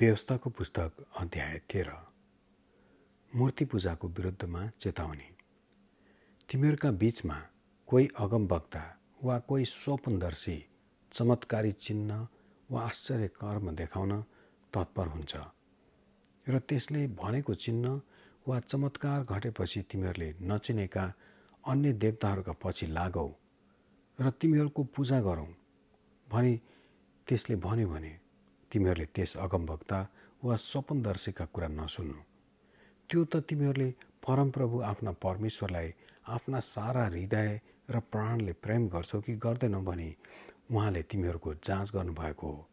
व्यवस्थाको पुस्तक अध्याय तेह्र। मूर्ति पूजाको विरुद्धमा चेतावनी। तिमीहरूका बीचमा कोही अगमवक्ता वा कोही स्वपनदर्शी चमत्कारी चिन्ह वा आश्चर्य कर्म देखाउन तत्पर हुन्छ र त्यसले भनेको चिन्ह वा चमत्कार घटेपछि तिमीहरूले नचिनेका अन्य देवताहरूका पछि लागौ र तिमीहरूको पूजा गरौँ भनी त्यसले भन्यो भने तिमीहरूले त्यस अगमभक्ता वा स्वपनदर्शीका कुरा नसुन्नु। त्यो त तिमीहरूले परमप्रभु आफ्ना परमेश्वरलाई आफ्ना सारा हृदय र प्राणले प्रेम गर्छौ कि गर्दैनौ भने उहाँले तिमीहरूको जाँच गर्नुभएको हो।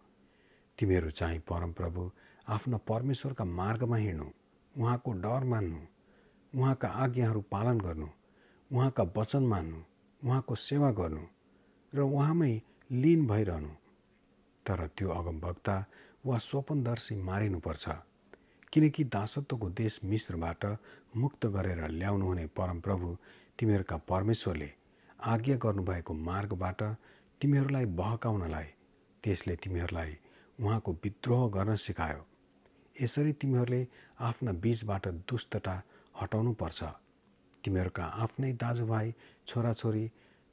तिमीहरू चाहिँ परमप्रभु आफ्ना परमेश्वरका मार्गमा हिँड्नु उहाँको डर मान्नु उहाँका आज्ञाहरू पालन गर्नु उहाँका वचन मान्नु उहाँको सेवा गर्नु र उहाँमै लिन भइरहनु। तर त्यो अगमवक्ता वा स्वपनदर्शी मारिनुपर्छ। किनकि दासत्वको देश मिश्रबाट मुक्त गरेर ल्याउनुहुने परमप्रभु तिमीहरूका परमेश्वरले आज्ञा गर्नुभएको मार्गबाट तिमीहरूलाई बहकाउनलाई त्यसले तिमीहरूलाई उहाँको विद्रोह गर्न सिकायो। यसरी तिमीहरूले आफ्ना बीचबाट दुष्टता हटाउनुपर्छ। तिमीहरूका आफ्नै दाजुभाइ छोराछोरी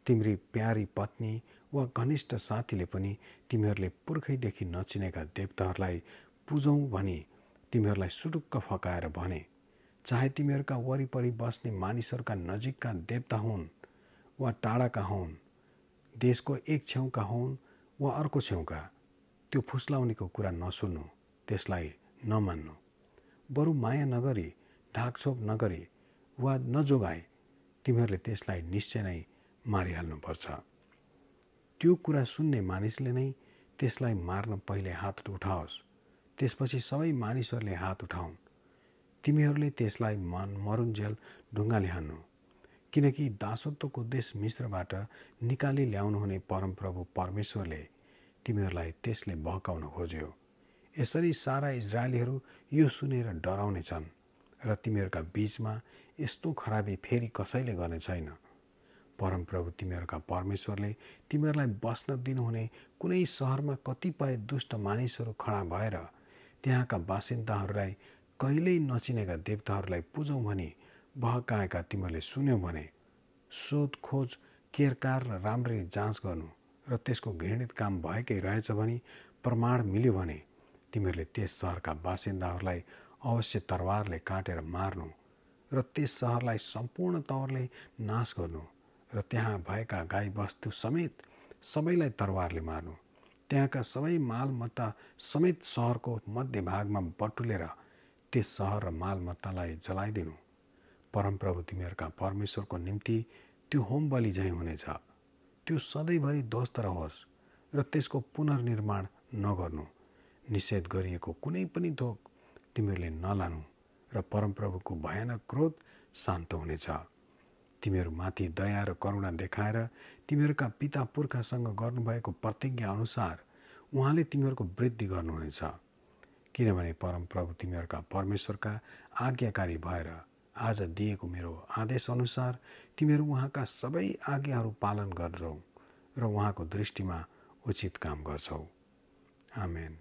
तिम्री प्यारी पत्नी वा घनिष्ठ साथीले पनि तिमीहरूले पुर्खैदेखि नचिनेका देवताहरूलाई पुजौँ भनी तिमीहरूलाई सुटुक्क फकाएर भने चाहे तिमीहरूका वरिपरि बस्ने मानिसहरूका नजिकका देवता हुन् वा टाढाका हुन् देशको एक छेउका हुन् वा अर्को छेउका त्यो फुस्लाउनेको कुरा नसुन्नु त्यसलाई नमान्नु। बरु माया नगरी ढाकछोप नगरी वा नजोगाए तिमीहरूले त्यसलाई निश्चय नै मारिहाल्नुपर्छ। त्यो कुरा सुन्ने मानिसले नै त्यसलाई मार्न पहिले हात उठाओस्। त्यसपछि सबै मानिसहरूले हात उठाउन्। तिमीहरूले त्यसलाई मन मरुन्जेल ढुङ्गाले हान्नु किनकि दासत्वको देश मिश्रबाट निकाली ल्याउनुहुने परमप्रभु परमेश्वरले तिमीहरूलाई त्यसले बहकाउन खोज्यो। यसरी सारा इजरायलीहरू यो सुनेर डराउने छन् र तिमीहरूका बीचमा यस्तो खराबी फेरि कसैले गर्ने छैन। परमप्रभु तिमीहरूका परमेश्वरले तिमीहरूलाई बस्न दिनुहुने कुनै सहरमा कतिपय दुष्ट मानिसहरू खडा भएर त्यहाँका बासिन्दाहरूलाई कहिल्यै नचिनेका देवताहरूलाई पुजौँ भने बहकाएका तिमीहरूले सुन्यौ भने सोध खोज केरकार र राम्ररी जाँच गर्नु र त्यसको घृणित काम भएकै रहेछ भने प्रमाण मिल्यो भने तिमीहरूले त्यस सहरका बासिन्दाहरूलाई अवश्य तरवारले काटेर मार्नु र त्यस सहरलाई सम्पूर्ण तवरले नाश गर्नु। र त्यहाँ भएका गाईबस्तु समेत सबैलाई तरवारले मार्नु। त्यहाँका सबै मालमत्ता समेत सहरको मध्यभागमा बटुलेर त्यस सहर र मालमत्तालाई जलाइदिनु। परमप्रभु तिमीहरूका परमेश्वरको निम्ति त्यो होम बलि झैँ हुनेछ। त्यो सधैँभरि ध्वस्त रहोस् र त्यसको पुनर्निर्माण नगर्नु। निषेध गरिएको कुनै पनि थोक तिमीहरूले नलानु र परमप्रभुको भयानक क्रोध शान्त हुनेछ। तिमीहरूमाथि दया र करुणा देखाएर तिमीहरूका पिता पुर्खासँग गर्नुभएको प्रतिज्ञा अनुसार उहाँले तिमीहरूको वृद्धि गर्नुहुनेछ। किनभने परमप्रभु तिमीहरूका परमेश्वरका आज्ञाकारी भएर आज दिएको मेरो आदेश अनुसार तिमीहरू उहाँका सबै आज्ञाहरू पालन गर्छौ र उहाँको दृष्टिमा उचित काम गर्छौ। आमेन।